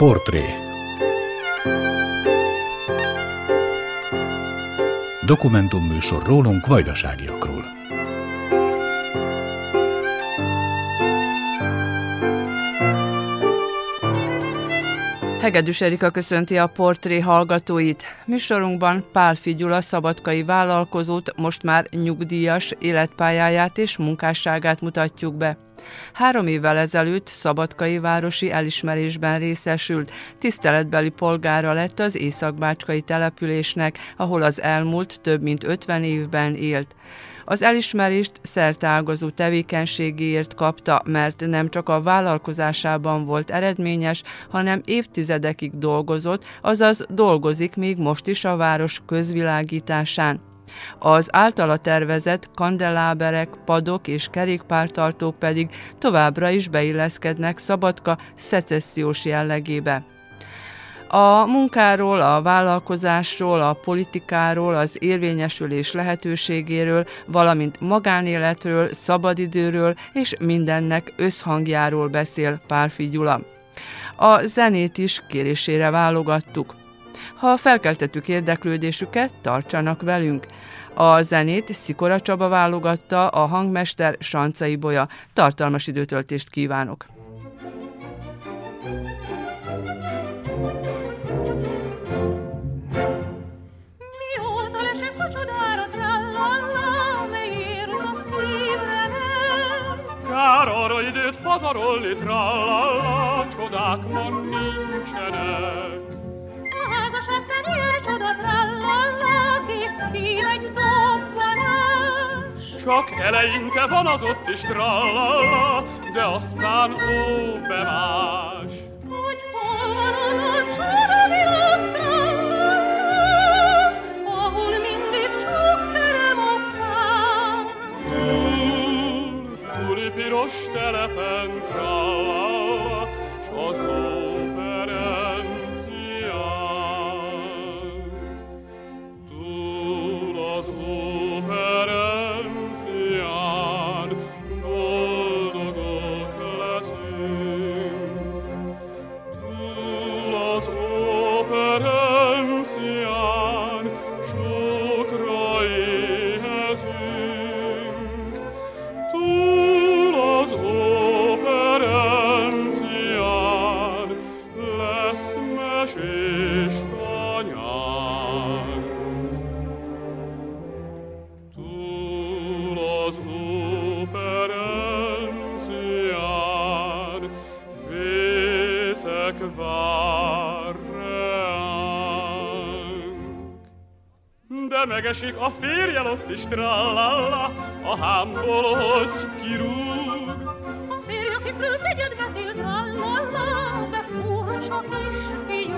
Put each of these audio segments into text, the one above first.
Portré Dokumentumműsor rólunk vajdaságiakról. Hegedűs Erika köszönti a portré hallgatóit. Műsorunkban Pál Figyula szabadkai vállalkozót, most már nyugdíjas életpályáját és munkásságát mutatjuk be. Három évvel ezelőtt Szabadkai városi elismerésben részesült, tiszteletbeli polgára lett az Északbácskai településnek, ahol az elmúlt több mint 50 évben élt. Az elismerést szertágazó tevékenységéért kapta, mert nem csak a vállalkozásában volt eredményes, hanem évtizedekig dolgozott, azaz dolgozik még most is a város közvilágításán. Az általa tervezett kandeláberek, padok és kerékpártartók pedig továbbra is beilleszkednek Szabadka szecessziós jellegébe. A munkáról, a vállalkozásról, a politikáról, az érvényesülés lehetőségéről, valamint magánéletről, szabadidőről és mindennek összhangjáról beszél Pálfi Gyula. A zenét is kérésére válogattuk. Ha felkeltettük érdeklődésüket, tartsanak velünk. A zenét Szikora Csaba válogatta, a hangmester Sancai Bolya. Tartalmas időtöltést kívánok! Kár arra időt pazarolni, trallala, csodák ma Csak eleinte van az ott is trallala, de aztán ó, bemás. Hogy hol van az a csoda világ, ahol mindig csak terem a fán. Túli piros telepen trallala, De megesik a férjel ott is trallalla, a hámból, hogy kirúg. A férj, akikről tegyed beszél, trallala, de furcsa kis fiú.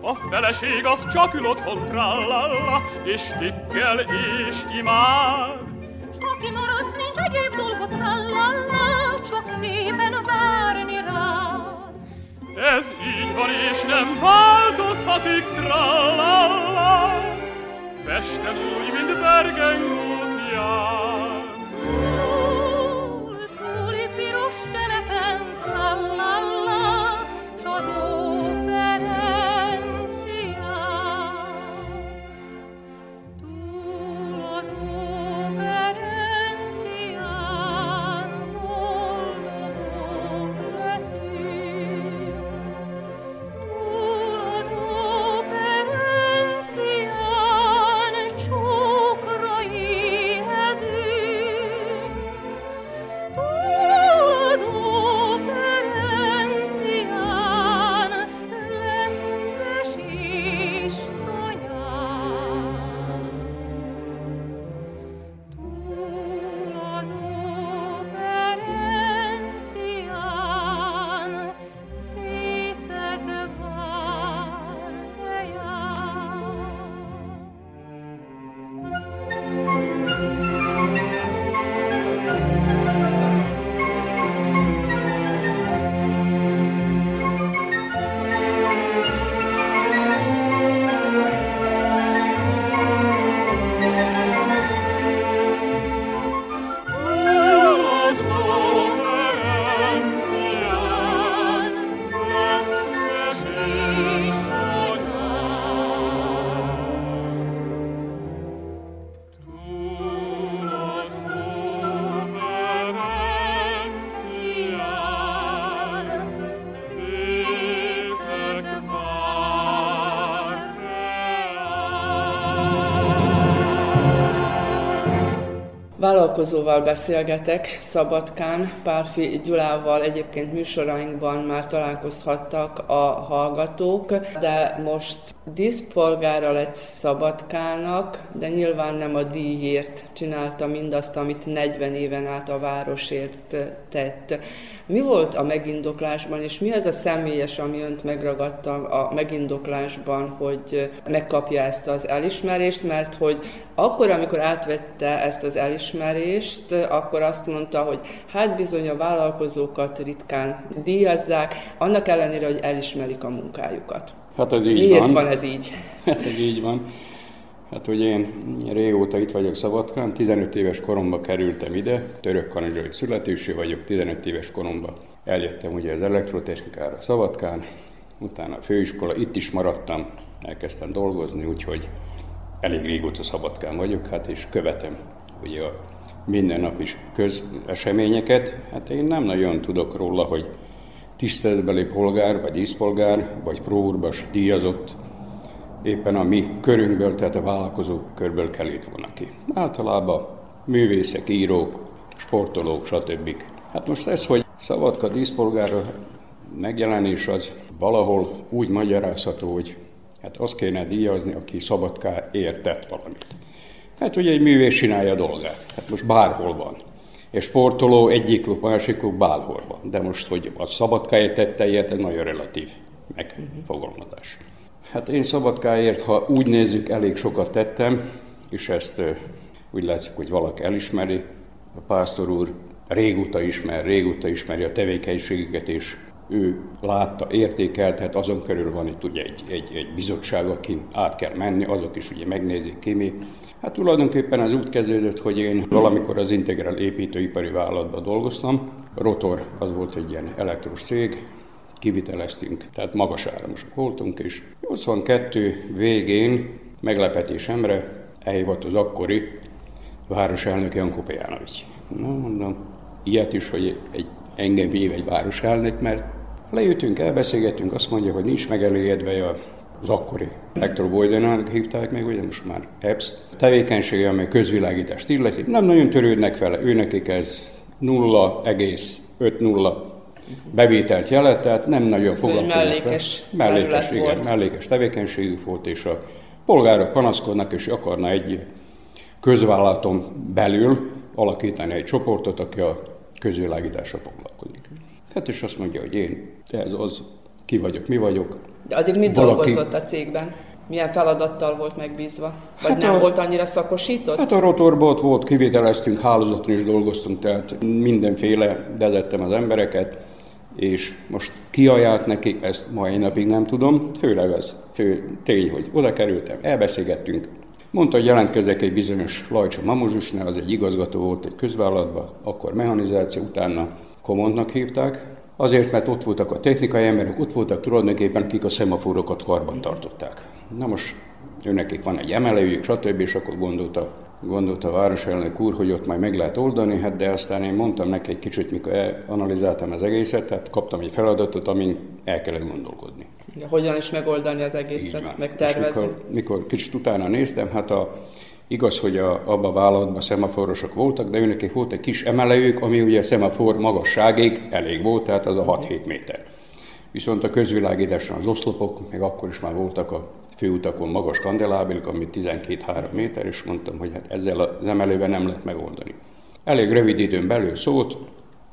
A feleség az csak ül otthon trallalla, és tikkel és imád. S aki maradsz, nincs egyéb dolgot, trallala, csak szépen várni rád. Ez így van, és nem változhatik trallalla. Nächte, wo ihm in den Bergen gut, ja. Vállalkozóval beszélgetek Szabadkán, Párfi Gyulával egyébként műsorainkban már találkozhattak a hallgatók, de most díszpolgára lett Szabadkának, de nyilván nem a díjért csinálta mindazt, amit 40 éven át a városért tett. Mi volt a megindoklásban, és mi az a személyes, ami önt megragadta a megindoklásban, hogy megkapja ezt az elismerést, mert hogy akkor, amikor átvette ezt az elismerést, akkor azt mondta, hogy hát bizony a vállalkozókat ritkán díjazzák, annak ellenére, hogy elismerik a munkájukat. Hát ez így Miért van. van ez így? Hát ez így van. Hát, hogy én régóta itt vagyok Szabadkán, 15 éves koromban kerültem ide, török kanizsai születésű vagyok, 15 éves koromban eljöttem ugye az elektrotechnikára Szabadkán, utána a főiskola, itt is maradtam, elkezdtem dolgozni, úgyhogy elég régóta Szabadkán vagyok, hát és követem ugye a mindennapi közeseményeket. Hát én nem nagyon tudok róla, hogy tiszteletbeli polgár, vagy díszpolgár, vagy próurbas díjazott, éppen a mi körünkből, tehát a vállalkozók körből kellett volna ki. Általában művészek, írók, sportolók, stb. Hát most ez, hogy Szabadka díszpolgára megjelenés az valahol úgy magyarázható, hogy hát azt kéne díjazni, aki Szabadká értett valamit. Hát ugye egy művész csinálja a dolgát, hát most bárhol van. És sportoló egyik másikuk bárhol van. De most, hogy a Szabadkáért tette ilyet, ez nagyon relatív megfogalmazás. Hát én Szabadkáért, ha úgy nézzük, elég sokat tettem, és ezt úgy látszik, hogy valaki elismeri. A pásztor úr régóta ismer, régóta ismeri a tevékenységüket, és ő látta, értékelt, tehát azon körül van itt ugye egy, egy, egy bizottság, aki át kell menni, azok is ugye megnézik ki mi. Hát tulajdonképpen az úgy kezdődött, hogy én valamikor az Integrál építőipari vállalatban dolgoztam. Rotor az volt egy ilyen elektros cég, kiviteleztünk, tehát magas áramosok voltunk, és 82 végén meglepetésemre elhívott az akkori városelnök Janko Pejanovics. Na mondom, ilyet is, hogy egy, engem hív egy városelnök, mert lejöttünk, elbeszélgettünk, azt mondja, hogy nincs megelégedve az akkori Hector Boydenának hívták meg, ugye most már EBS tevékenysége, amely közvilágítást illeti. Nem nagyon törődnek vele, őnekik ez 0,5 bevételt jelent, tehát nem nagyon foglalkoznak mellékes vele. Mellékes, igen, volt. mellékes tevékenységük volt, és a polgárok panaszkodnak, és akarna egy közvállalaton belül alakítani egy csoportot, aki a közvilágítással foglalkozik. Hát és azt mondja, hogy én, ez az, ki vagyok, mi vagyok. De addig mit Valaki- dolgozott a cégben? Milyen feladattal volt megbízva? Vagy Hát nem a- volt annyira szakosított? Hát a rotorból ott volt, kiviteleztünk, hálózaton is dolgoztunk, tehát mindenféle vezettem az embereket, és most ki ajánlt nekik, ezt mai napig nem tudom, főleg az fő tény, hogy oda kerültem, elbeszélgettünk, Mondta, hogy jelentkezek egy bizonyos Lajcsa Mamuzsusnál, az egy igazgató volt egy közvállalatban, akkor mechanizáció, utána Komondnak hívták, Azért, mert ott voltak a technikai emberek, ott voltak tulajdonképpen, akik a szemaforokat karban tartották. Na most őnekik van egy emelőjük, stb. és akkor gondolta, gondolta a városelnök úr, hogy ott majd meg lehet oldani, hát de aztán én mondtam neki egy kicsit, mikor analizáltam az egészet, tehát kaptam egy feladatot, amin el kellett gondolkodni. De hogyan is megoldani az egészet, megtervezni? mikor, mikor kicsit utána néztem, hát a, igaz, hogy a, abban a vállalatban szemaforosok voltak, de őnek volt egy kis emelőjük, ami ugye a szemafor magasságig elég volt, tehát az a 6-7 méter. Viszont a közvilágításon az oszlopok, meg akkor is már voltak a főutakon magas kandelábrik, ami 12-3 méter, és mondtam, hogy hát ezzel az emelővel nem lehet megoldani. Elég rövid időn belül szólt,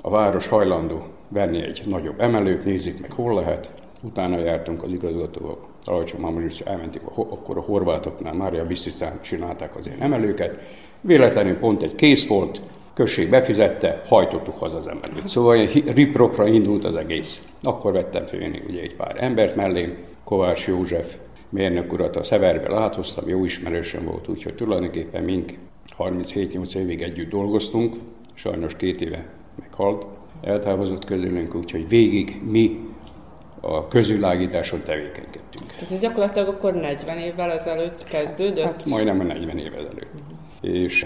a város hajlandó venni egy nagyobb emelőt, nézzük meg hol lehet. Utána jártunk az igazgatóval, Rajcsa Mamazsis, elmentünk a, akkor a horvátoknál, Mária Bisztiszán csinálták az ilyen emelőket. Véletlenül pont egy kész volt, község befizette, hajtottuk haza az emelőt. Szóval ripropra indult az egész. Akkor vettem én ugye egy pár embert mellé, Kovács József mérnök urat a Szeverbe láthoztam, jó ismerősöm volt, úgyhogy tulajdonképpen mink 37-8 évig együtt dolgoztunk, sajnos két éve meghalt, eltávozott közülünk, úgyhogy végig mi a közvilágításon tevékenykedtünk. Tehát ez gyakorlatilag akkor 40 évvel ezelőtt kezdődött? Hát majdnem a 40 év ezelőtt. És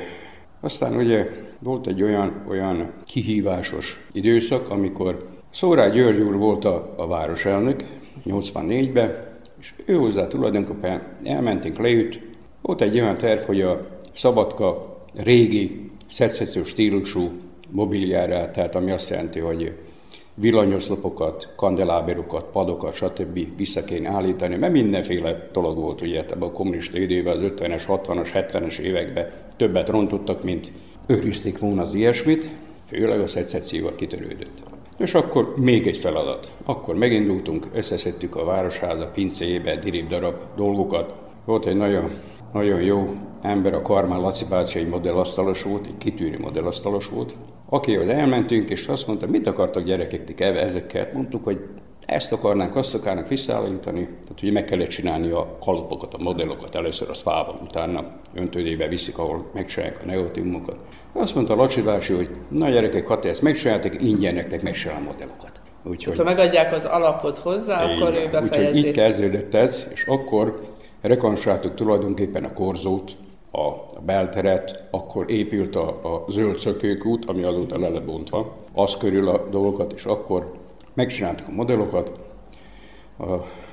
aztán ugye volt egy olyan, olyan kihívásos időszak, amikor Szórá György úr volt a, a városelnök 84-ben, és ő hozzá tulajdonképpen elmentünk leüt. Volt egy olyan terv, hogy a Szabadka régi szecessziós stílusú mobiliára, tehát ami azt jelenti, hogy villanyoszlopokat, kandeláberokat, padokat, stb. vissza kéne állítani, mert mindenféle dolog volt ugye ebben a kommunista időben, az 50-es, 60-as, 70-es években többet rontottak, mint őrizték volna az ilyesmit, főleg a szecesszióval kitörődött. És akkor még egy feladat. Akkor megindultunk, összeszedtük a Városháza pincéjébe dirib darab dolgokat. Volt egy nagyon, nagyon jó ember, a Karmán Laci bácsi egy modellasztalos volt, egy kitűnő modellasztalos volt, akihoz elmentünk, és azt mondta, mit akartak gyerekek ezekkel? Mondtuk, hogy ezt akarnánk, azt akarnánk visszaállítani, tehát ugye meg kellett csinálni a kalapokat, a modellokat, először az fával, utána öntődébe viszik, ahol megcsinálják a negatívumokat. Azt mondta Lacsi bácsi, hogy na gyerekek, ha te ezt megcsináltak, ingyen nektek megcsinál a modellokat. Úgyhogy, ha megadják az alapot hozzá, így, akkor ő befejezi. Úgyhogy így kezdődött ez, és akkor rekonstruáltuk tulajdonképpen a korzót, a belteret, akkor épült a, a zöld szökőkút, ami azóta le az körül a dolgokat, és akkor megcsináltuk a modellokat.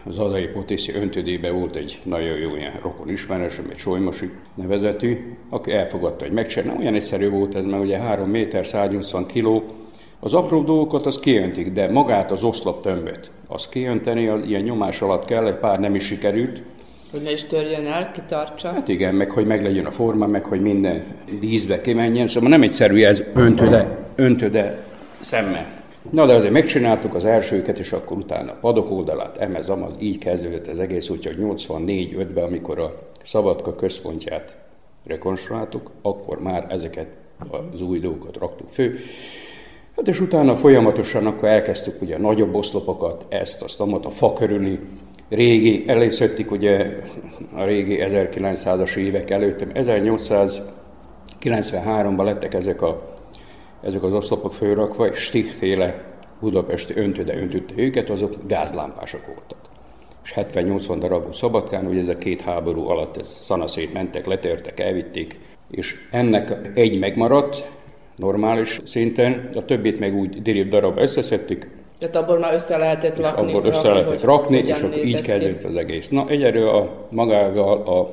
Az Adai Potészi öntődébe volt egy nagyon jó ilyen rokon ismerősöm, egy Solymosi nevezetű, aki elfogadta, hogy megcsinálni. Olyan egyszerű volt ez, mert ugye 3 méter, 180 kiló, az apró dolgokat az kiöntik, de magát az oszlop tömböt, az kiönteni, az ilyen nyomás alatt kell, egy pár nem is sikerült, hogy ne is törjön el, kitartsa. Hát igen, meg hogy meglegyen a forma, meg hogy minden díszbe kimenjen, szóval nem egyszerű ez öntöde, öntöde szemmel. Na de azért megcsináltuk az elsőket, és akkor utána a padok oldalát, emez, amaz, így kezdődött az egész, úgyhogy 84-5-ben, amikor a Szabadka központját rekonstruáltuk, akkor már ezeket az új dolgokat raktuk fő. Hát és utána folyamatosan akkor elkezdtük ugye a nagyobb oszlopokat, ezt, azt, amat, a fa körüli régi, előszöttik ugye a régi 1900-as évek előtt, 1893-ban lettek ezek, a, ezek az oszlopok fölrakva, és stílféle budapesti öntöde öntötte őket, azok gázlámpások voltak. És 70-80 darabú Szabadkán, ugye ez a két háború alatt ez szanaszét mentek, letörtek, elvitték, és ennek egy megmaradt, normális szinten, a többit meg úgy dirib darab összeszedtük, tehát abból már össze lehetett rakni. És abból össze rakni, lehetett rakni, és akkor így kezdődött az egész. Na, egyelő a magával, a,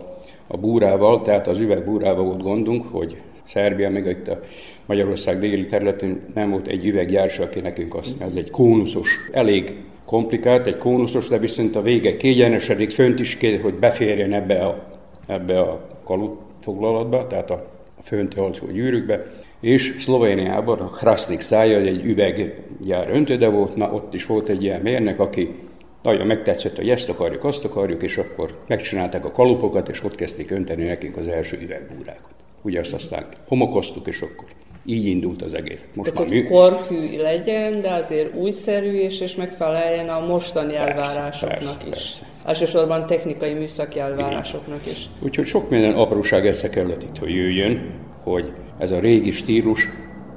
a búrával, tehát az üvegbúrával volt gondunk, hogy Szerbia, meg itt a Magyarország déli területén nem volt egy üveggyárs, aki nekünk azt ez egy kónuszos, elég komplikált, egy kónuszos, de viszont a vége kiegyenesedik, fönt is kér, hogy beférjen ebbe a, ebbe a kalut foglalatba, tehát a, a fönt alsó gyűrűkbe, és Szlovéniában a Krasnik szája egy üveggyár öntöde volt, na ott is volt egy ilyen mérnek, aki nagyon megtetszett, hogy ezt akarjuk, azt akarjuk, és akkor megcsinálták a kalupokat, és ott kezdték önteni nekünk az első üvegbúrákat. Ugye azt aztán homokoztuk, és akkor így indult az egész. Most Tehát, hogy korhű legyen, de azért újszerű, és, és megfeleljen a mostani persze, elvárásoknak persze, is. Persze. Elsősorban technikai műszaki elvárásoknak Igen. is. Úgyhogy sok minden apróság össze kellett itt, hogy jöjjön, hogy ez a régi stílus,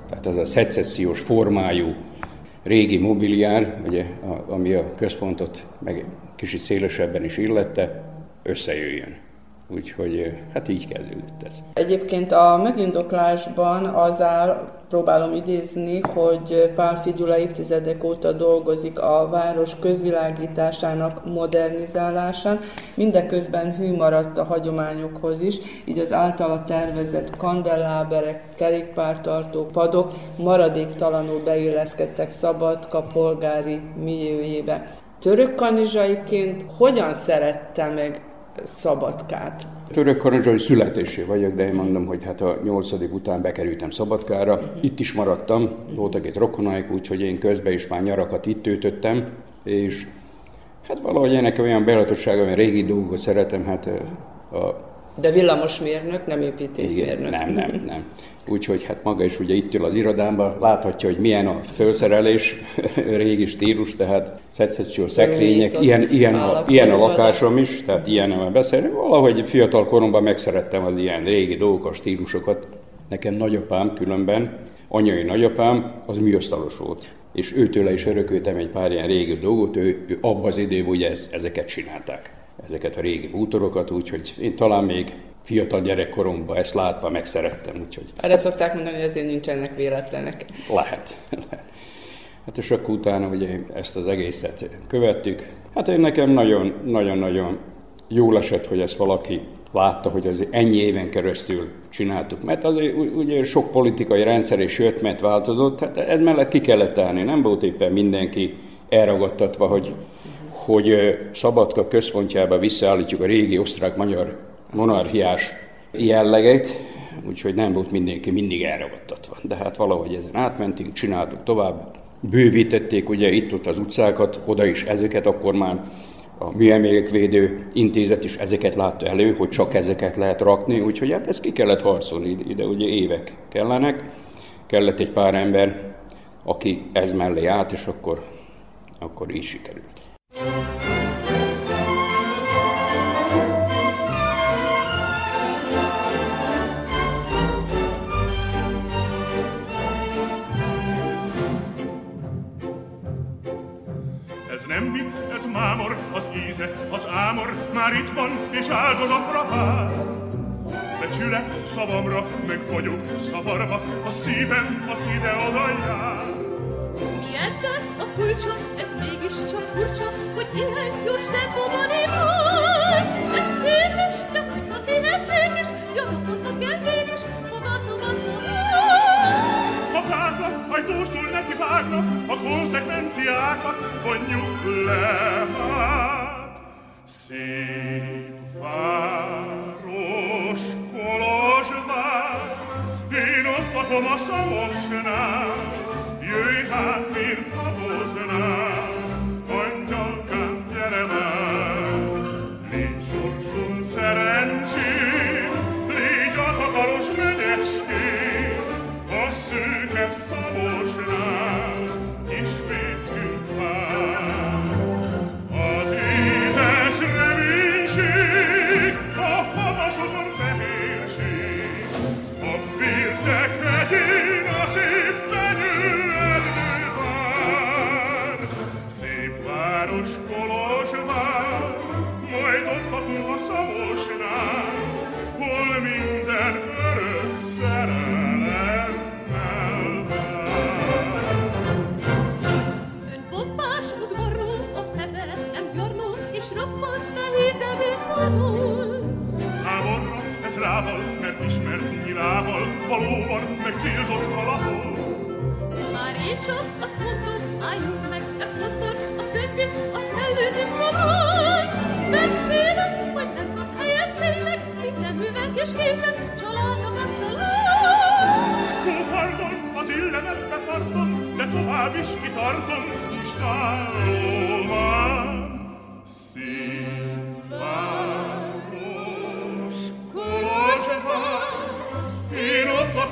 tehát ez a szecessziós formájú régi mobiliár, ugye, ami a központot meg kicsit szélesebben is illette, összejöjjön. Úgyhogy hát így kezdődött ez. Egyébként a megindoklásban az áll, próbálom idézni, hogy Pál Figyula évtizedek óta dolgozik a város közvilágításának modernizálásán, mindeközben hű maradt a hagyományokhoz is, így az általa tervezett kandelláberek, kerékpártartó padok maradéktalanul beilleszkedtek Szabadka polgári milliójébe. Török kanizsaiként hogyan szerette meg Szabadkát. Török kanadzsai születésé vagyok, de én mondom, hogy hát a nyolcadik után bekerültem Szabadkára. Itt is maradtam, voltak egy rokonaik, úgyhogy én közben is már nyarakat itt töltöttem, és hát valahogy ennek olyan belatossága, olyan régi dolgokat szeretem, hát a de villamosmérnök, nem építészmérnök. Nem, nem, nem. Úgyhogy hát maga is ugye itt ül az irodámban, láthatja, hogy milyen a felszerelés, régi stílus, tehát szecesszió szekrények, ilyen, ilyen, a, ilyen a lakásom is, tehát ilyen nem beszélni. Valahogy fiatal koromban megszerettem az ilyen régi dolgokat, stílusokat. Nekem nagyapám különben, anyai nagyapám, az műasztalos volt és őtőle is örököltem egy pár ilyen régi dolgot, ő, ő abban az időben ugye ez, ezeket csinálták ezeket a régi bútorokat, úgyhogy én talán még fiatal gyerekkoromban ezt látva megszerettem. Úgyhogy... Erre szokták mondani, hogy ezért nincsenek véletlenek. Lehet. Hát és akkor utána ugye ezt az egészet követtük. Hát én nekem nagyon-nagyon-nagyon jól esett, hogy ezt valaki látta, hogy az ennyi éven keresztül csináltuk. Mert azért ugye sok politikai rendszer is jött, mert változott, hát ez mellett ki kellett állni. Nem volt éppen mindenki elragadtatva, hogy, hogy Szabadka központjába visszaállítjuk a régi osztrák-magyar monarchiás jelleget, úgyhogy nem volt mindenki mindig elragadtatva. De hát valahogy ezen átmentünk, csináltuk tovább, bővítették ugye itt-ott az utcákat, oda is ezeket akkor már a műemlékvédő intézet is ezeket látta elő, hogy csak ezeket lehet rakni, úgyhogy hát ezt ki kellett harcolni, ide ugye évek kellenek, kellett egy pár ember, aki ez mellé állt, és akkor, akkor így sikerült. Nem vicc, ez mámor, az íze, az ámor, már itt van, és áldozatra vár. Becsülek szavamra, meg vagyok szavarva, a szívem az ide-oda jár. Milyen a kulcsa, ez mégis csak furcsa, hogy ilyen gyors tempóban évaj. Ez szép is, de hogyha élet mégis, gyanakodva kell mégis, fogadnom azt a Ha párnak, ajtóstól neki vágnak, a konzekvenciákat vonjuk le. Hát, szép város, Kolozsvár, én ott lakom a szamosnál, jöjj hát, miért megcélzott valahol. Már én csak azt mondom, álljunk meg, nem mondod, a többit azt előzzük valahogy. Mert félek, hogy nem kap helyet tényleg, minden művelt és képzett családnak azt a. Ó, pardon, az illemet betartom, de tovább is kitartom, istálóan. Szép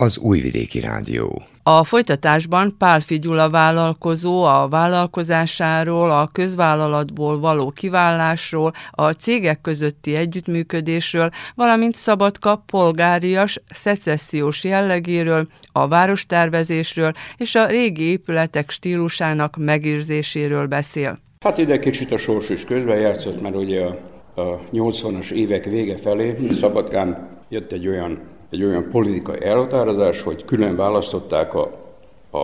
az Újvidéki Rádió. A folytatásban Pálfi Gyula vállalkozó a vállalkozásáról, a közvállalatból való kiválásról, a cégek közötti együttműködésről, valamint Szabadka polgárias, szecessziós jellegéről, a várostervezésről és a régi épületek stílusának megérzéséről beszél. Hát ide kicsit a sors is közben játszott, mert ugye a, a 80-as évek vége felé Szabadkán jött egy olyan egy olyan politikai elhatározás, hogy külön választották a, a,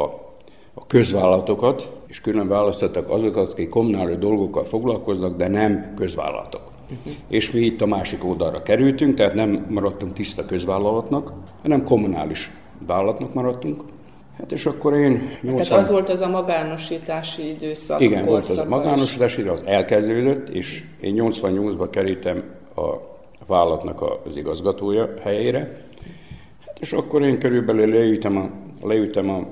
a közvállalatokat, és külön választották azokat, akik kommunális dolgokkal foglalkoznak, de nem közvállalatok. Uh-huh. És mi itt a másik oldalra kerültünk, tehát nem maradtunk tiszta közvállalatnak, hanem kommunális vállalatnak maradtunk. Hát és akkor én... 80... Tehát az volt az a magánosítási időszak. Igen, volt az a magánosítási időszak, az elkezdődött, és én 88-ban kerültem a vállalatnak az igazgatója helyére, és akkor én körülbelül leütem a, leütem a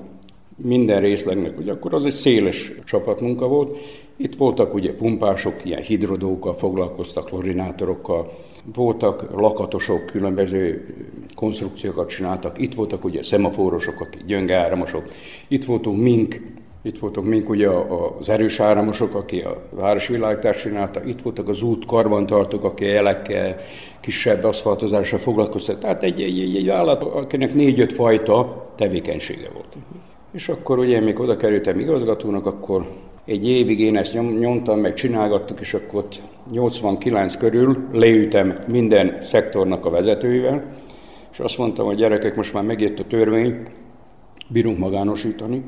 minden részlegnek, ugye akkor az egy széles csapatmunka volt. Itt voltak ugye pumpások, ilyen hidrodókkal foglalkoztak, klorinátorokkal, voltak lakatosok, különböző konstrukciókat csináltak, itt voltak ugye szemaforosok, akik gyönge áramosok, itt voltunk mink, itt voltak mink ugye az erős áramosok, aki a városvilágtárs csinálta, itt voltak az út karbantartók, aki jelekkel, kisebb aszfaltozással foglalkoztak. Tehát egy, egy, egy, egy állat, akinek négy-öt fajta tevékenysége volt. És akkor ugye, még oda kerültem igazgatónak, akkor egy évig én ezt nyom, nyomtam, meg csinálgattuk, és akkor 89 körül leütem minden szektornak a vezetőivel, és azt mondtam, hogy gyerekek, most már megjött a törvény, bírunk magánosítani,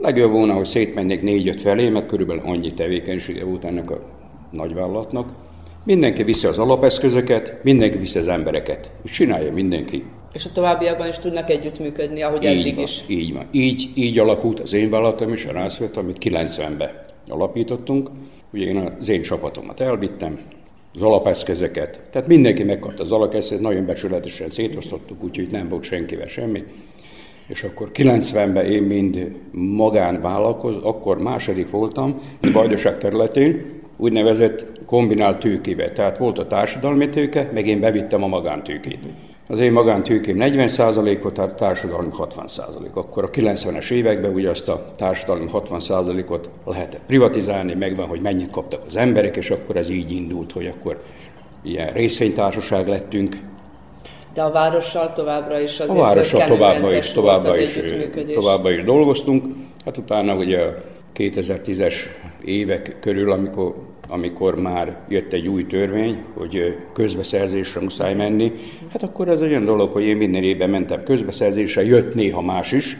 Legjobb volna, hogy szétmennék négy-öt felé, mert körülbelül annyi tevékenysége volt ennek a nagyvállalatnak. Mindenki viszi az alapeszközöket, mindenki viszi az embereket. És csinálja mindenki. És a továbbiakban is tudnak együttműködni, ahogy így eddig van, is. Így van. Így, így alakult az én vállalatom is, a Rászvet, amit 90-ben alapítottunk. Ugye én az én csapatomat elvittem, az alapeszközöket. Tehát mindenki megkapta az alapeszközöket, nagyon becsületesen szétosztottuk, úgyhogy nem volt senkivel semmi. És akkor 90-ben én mind magánvállalkozó, akkor második voltam a Vajdaság területén, úgynevezett kombinált tőkébe. Tehát volt a társadalmi tőke, meg én bevittem a magántőkét. Az én magántőkém 40%-ot, a társadalmi 60%. Akkor a 90-es években ugye azt a társadalmi 60%-ot lehetett privatizálni, megvan, hogy mennyit kaptak az emberek, és akkor ez így indult, hogy akkor ilyen részvénytársaság lettünk, de a várossal továbbra is azért A várossal továbbra is, továbbra is, továbbra is dolgoztunk. Hát utána ugye a 2010-es évek körül, amikor, amikor már jött egy új törvény, hogy közbeszerzésre muszáj menni, hát akkor ez olyan dolog, hogy én minden évben mentem közbeszerzésre, jött néha más is,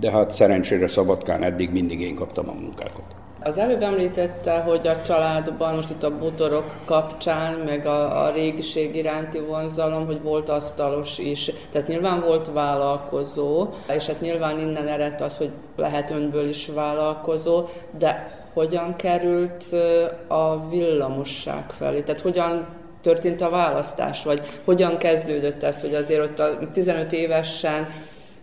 de hát szerencsére Szabadkán eddig mindig én kaptam a munkákat. Az előbb említette, hogy a családban, most itt a butorok kapcsán, meg a, a régiség iránti vonzalom, hogy volt asztalos is. Tehát nyilván volt vállalkozó, és hát nyilván innen eredt az, hogy lehet önből is vállalkozó, de hogyan került a villamosság felé? Tehát hogyan történt a választás, vagy hogyan kezdődött ez, hogy azért ott a 15 évesen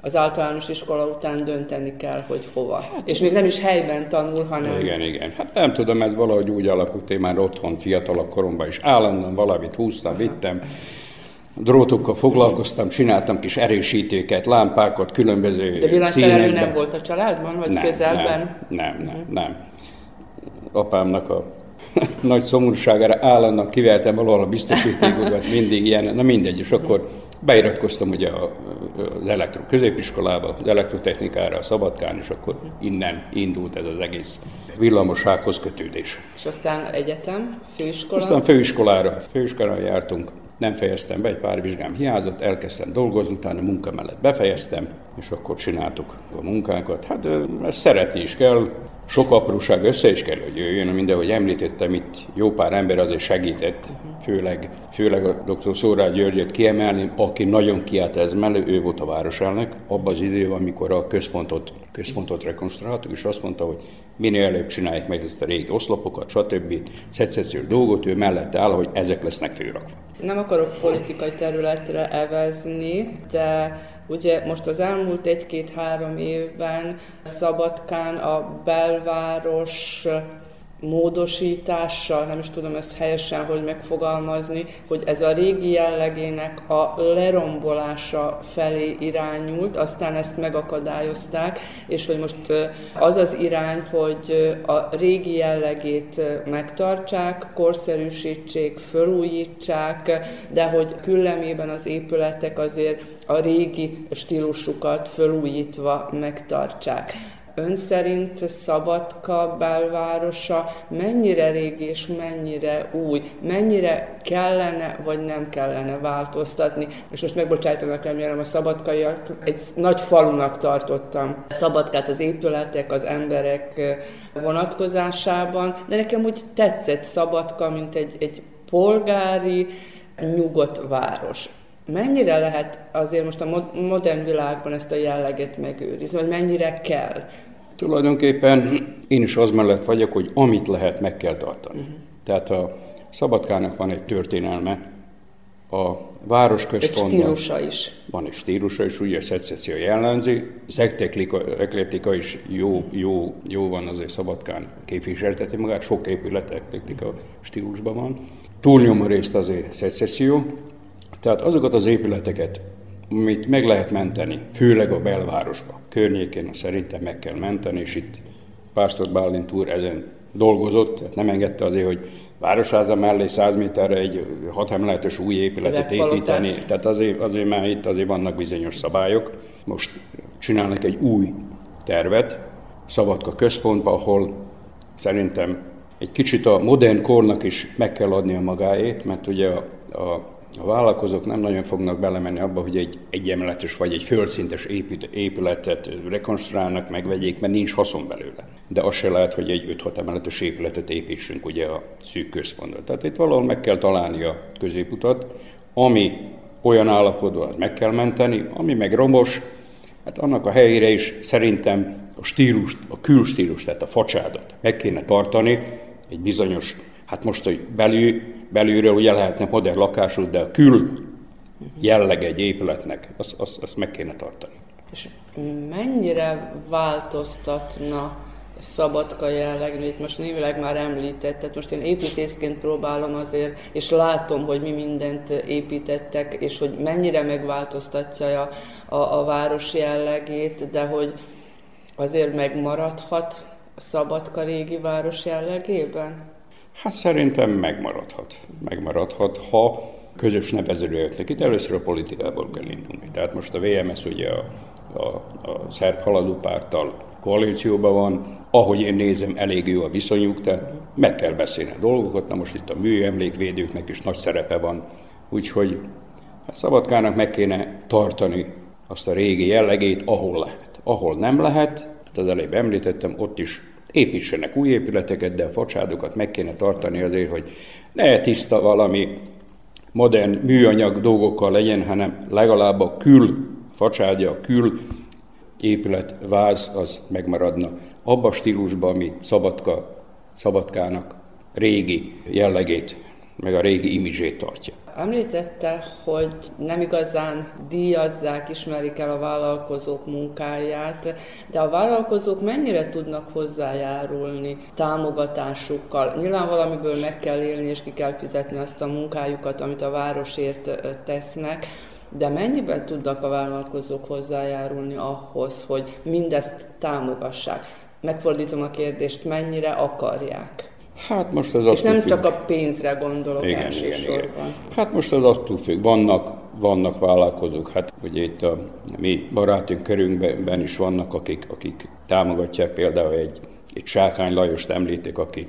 az általános iskola után dönteni kell, hogy hova. Hát, és még nem is helyben tanul, hanem... Igen, igen. Hát nem tudom, ez valahogy úgy alakult, én már otthon fiatalabb koromban is állandóan valamit húztam, vittem, drótokkal foglalkoztam, csináltam kis erősítőket, lámpákat, különböző De villanyszerelő nem volt a családban, vagy nem, közelben? Nem, nem, nem, nem. Apámnak a nagy szomorúságára állandóan kivertem valahol a biztosítékokat, mindig ilyen, na mindegy, és akkor Beiratkoztam ugye az elektro középiskolába, az elektrotechnikára, a Szabadkán, és akkor innen indult ez az egész villamosághoz kötődés. És aztán egyetem, főiskola? Aztán főiskolára, főiskolára jártunk, nem fejeztem be, egy pár vizsgám hiányzott, elkezdtem dolgozni, utána munka mellett befejeztem, és akkor csináltuk a munkánkat. Hát ezt szeretni is kell, sok apróság össze is kell, hogy jöjjön, minden, hogy említettem, itt jó pár ember azért segített, főleg, főleg a dr. Szórá Györgyöt kiemelni, aki nagyon kiállt ez mellé, ő volt a városelnök, abban az időben, amikor a központot, központot rekonstruáltuk, és azt mondta, hogy minél előbb csinálják meg ezt a régi oszlopokat, stb. Szecessziós dolgot, ő mellette áll, hogy ezek lesznek főrakva. Nem akarok politikai területre evezni, de Ugye most az elmúlt egy-két-három évben Szabadkán a belváros módosítással, nem is tudom ezt helyesen hogy megfogalmazni, hogy ez a régi jellegének a lerombolása felé irányult, aztán ezt megakadályozták, és hogy most az az irány, hogy a régi jellegét megtartsák, korszerűsítsék, fölújítsák, de hogy küllemében az épületek azért a régi stílusukat fölújítva megtartsák. Ön szerint Szabadka belvárosa mennyire régi és mennyire új, mennyire kellene vagy nem kellene változtatni? És most megbocsájtanak remélem a szabadkaiak, egy nagy falunak tartottam Szabadkát az épületek, az emberek vonatkozásában, de nekem úgy tetszett Szabadka, mint egy, egy polgári, nyugodt város. Mennyire lehet azért most a modern világban ezt a jelleget megőrizni, vagy mennyire kell? Tulajdonképpen én is az mellett vagyok, hogy amit lehet, meg kell tartani. Uh-huh. Tehát a Szabadkának van egy történelme, a városközpontban... Egy stílusa is. Van egy stílusa is, ugye a szecesszió jellemzi, az eklektika is jó, jó, jó van azért Szabadkán képviselteti magát, sok épület eklektika stílusban van. Túlnyomó részt azért szecesszió, tehát azokat az épületeket, amit meg lehet menteni, főleg a belvárosba, környékén szerintem meg kell menteni, és itt Pásztor Bálint úr ezen dolgozott, tehát nem engedte azért, hogy Városháza mellé 100 méterre egy hat emeletes új épületet építeni, tehát azért, azért már itt azért vannak bizonyos szabályok. Most csinálnak egy új tervet, Szabadka központba, ahol szerintem egy kicsit a modern kornak is meg kell adni a magáét, mert ugye a, a a vállalkozók nem nagyon fognak belemenni abba, hogy egy egyemeletes vagy egy földszintes épületet rekonstruálnak, megvegyék, mert nincs haszon belőle. De az se lehet, hogy egy 5-6 emeletes épületet építsünk ugye a szűk központban. Tehát itt valahol meg kell találni a középutat, ami olyan állapotban, az meg kell menteni, ami meg romos, hát annak a helyére is szerintem a stílust, a külstílus, tehát a facsádot meg kéne tartani, egy bizonyos, hát most, hogy belül belülről ugye lehetne modern lakású, de a kül jelleg egy épületnek, azt, azt, azt meg kéne tartani. És mennyire változtatna szabadka jellegű, itt most névileg már említett, tehát most én építészként próbálom azért, és látom, hogy mi mindent építettek, és hogy mennyire megváltoztatja a, a, a város jellegét, de hogy azért megmaradhat Szabadka régi város jellegében? Hát szerintem megmaradhat. Megmaradhat, ha közös nevezőre jöttnek. Itt először a politikából kell indulni. Tehát most a VMS ugye a, a, a szerb haladópárttal koalícióban van, ahogy én nézem, elég jó a viszonyuk, tehát meg kell beszélni a dolgokat. Na most itt a műemlékvédőknek is nagy szerepe van, úgyhogy a Szabadkának meg kéne tartani azt a régi jellegét, ahol lehet. Ahol nem lehet, hát az előbb említettem, ott is építsenek új épületeket, de a facsádokat meg kéne tartani azért, hogy ne tiszta valami modern műanyag dolgokkal legyen, hanem legalább a kül facsádja, a kül épület, váz az megmaradna. Abba a stílusban, ami Szabadka, Szabadkának régi jellegét, meg a régi imidzsét tartja. Említette, hogy nem igazán díjazzák, ismerik el a vállalkozók munkáját, de a vállalkozók mennyire tudnak hozzájárulni támogatásukkal? Nyilván valamiből meg kell élni, és ki kell fizetni azt a munkájukat, amit a városért tesznek, de mennyiben tudnak a vállalkozók hozzájárulni ahhoz, hogy mindezt támogassák? Megfordítom a kérdést, mennyire akarják? Hát most az És nem függ. csak a pénzre gondolok igen, igen, igen. Hát most az attól függ. Vannak, vannak vállalkozók, hát ugye itt a mi barátunk körünkben is vannak, akik, akik támogatják például egy, egy Sákány Lajost említik, aki,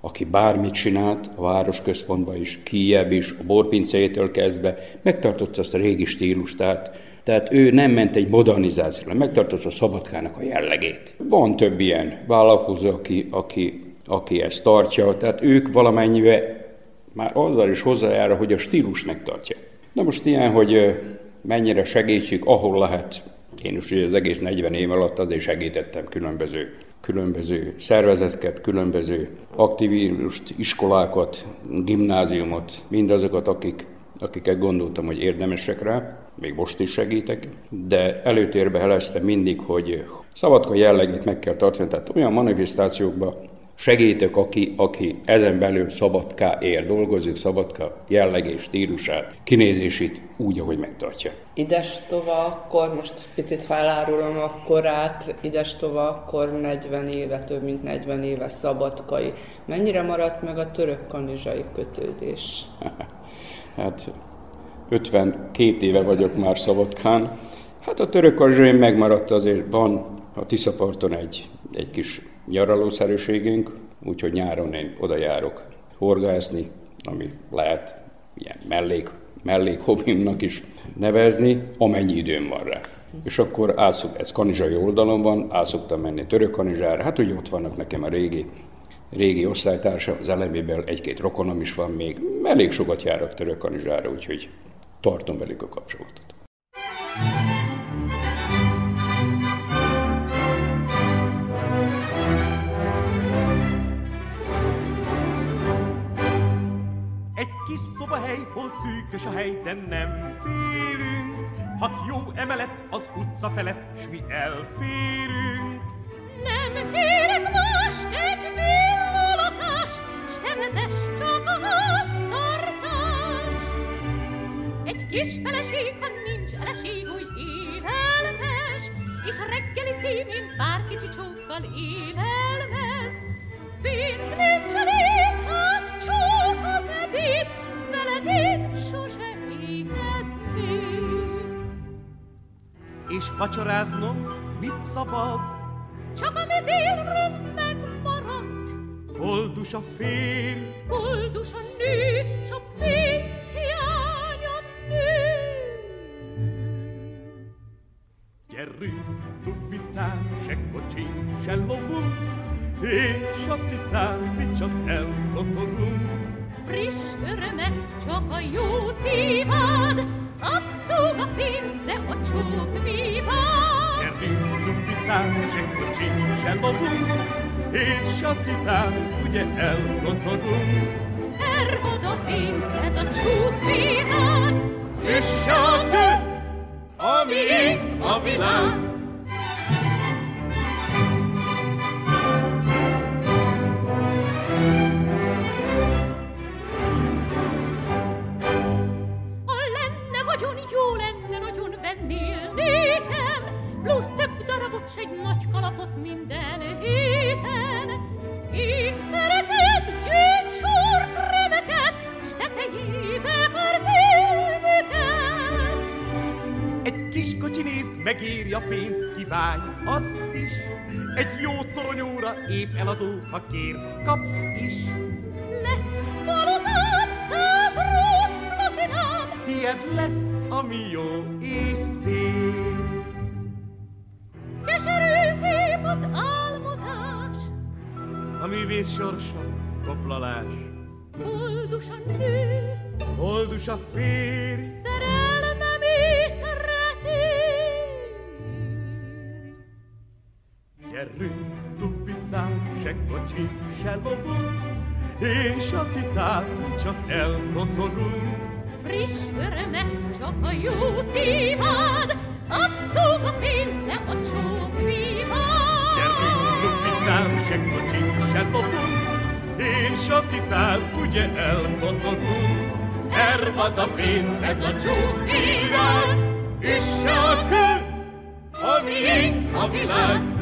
aki bármit csinált a városközpontban is, Kijebb is, a borpincétől kezdve, megtartotta azt a régi stílust, tehát tehát ő nem ment egy modernizációra, megtartotta a szabadkának a jellegét. Van több ilyen vállalkozó, aki, aki aki ezt tartja, tehát ők valamennyivel már azzal is hozzájár, hogy a stílus megtartja. Na most ilyen, hogy mennyire segítsük, ahol lehet. Én is ugye az egész 40 év alatt azért segítettem különböző, különböző szervezeteket, különböző aktivírust, iskolákat, gimnáziumot, mindazokat, akik, akiket gondoltam, hogy érdemesek rá, még most is segítek, de előtérbe heleztem mindig, hogy szabadka jellegét meg kell tartani, tehát olyan manifestációkban, segítek, aki, aki ezen belül Szabadká ér, dolgozik, Szabadka jellegés, stílusát, kinézését úgy, ahogy megtartja. Idestova, akkor most picit ha elárulom a korát, Idestova, akkor 40 éve, több mint 40 éve szabadkai. Mennyire maradt meg a török kanizsai kötődés? hát 52 éve vagyok már Szabadkán. Hát a török kanizsai megmaradt azért, van a Tiszaparton egy, egy kis nyaralószerűségünk, úgyhogy nyáron én oda járok horgászni, ami lehet ilyen mellék, mellék hobbimnak is nevezni, amennyi időm van rá. És akkor álszok, ez kanizsai oldalon van, át szoktam menni török kanizsára, hát ugye ott vannak nekem a régi, régi osztálytársa, az eleméből egy-két rokonom is van még, elég sokat járok török kanizsára, úgyhogy tartom velük a kapcsolatot. Hely, hol szűkös a hely, de nem félünk. Hat jó emelet az utca felett, s mi elférünk. Nem kérek más, egy villalakást, s te vezess csak a háztartást. Egy kis feleség, ha nincs eleség, úgy élelmes, és reggeli címén pár kicsi csókkal élelmez. Pénz, mint cselék, és vacsoráznom mit szabad? Csak ami délről megmaradt. Koldus a férj, koldus a nő, csak pénz hiánya nő. Gyerünk, tubbicán, se kocsin, se lovunk, és a cicán mi csak elkocogunk. Friss örömet csak a jó szívad, Abzug a pénz, de a csók mi van? Gyerünk, tumpicán, se kocsin, se lovunk, és a cicán ugye elkocogunk. Ervad a pénz, ez a csúk világ, Üss a kő, ami a világ. S egy nagy kalapot minden héten. Ékszereket, gyéncsort, remeket, s tetejébe parfümöket. Egy kis kocsi nézd, megéri a pénzt, kívánj azt is. Egy jó toronyóra épp eladó, ha kérsz, kapsz is. Lesz palotám, száz rót platinám, Tied lesz, ami jó és szép. Az álmodás, A művész sorsa, koplalás. Koldus a nő, Koldus a férj, Szerelmem és szereti. Gyerünk, tupicán, se kocsi, se lovunk, És a cicán csak elkocogunk. Friss örömet csak a jó szívad, Abzug a pénz, de a csók víván. Tupicán, se kocsin, se lovunk, És a cicán ugye elkocogunk. Ervad a pénz, ez a csók világ, Üss a kő, a miénk a világ.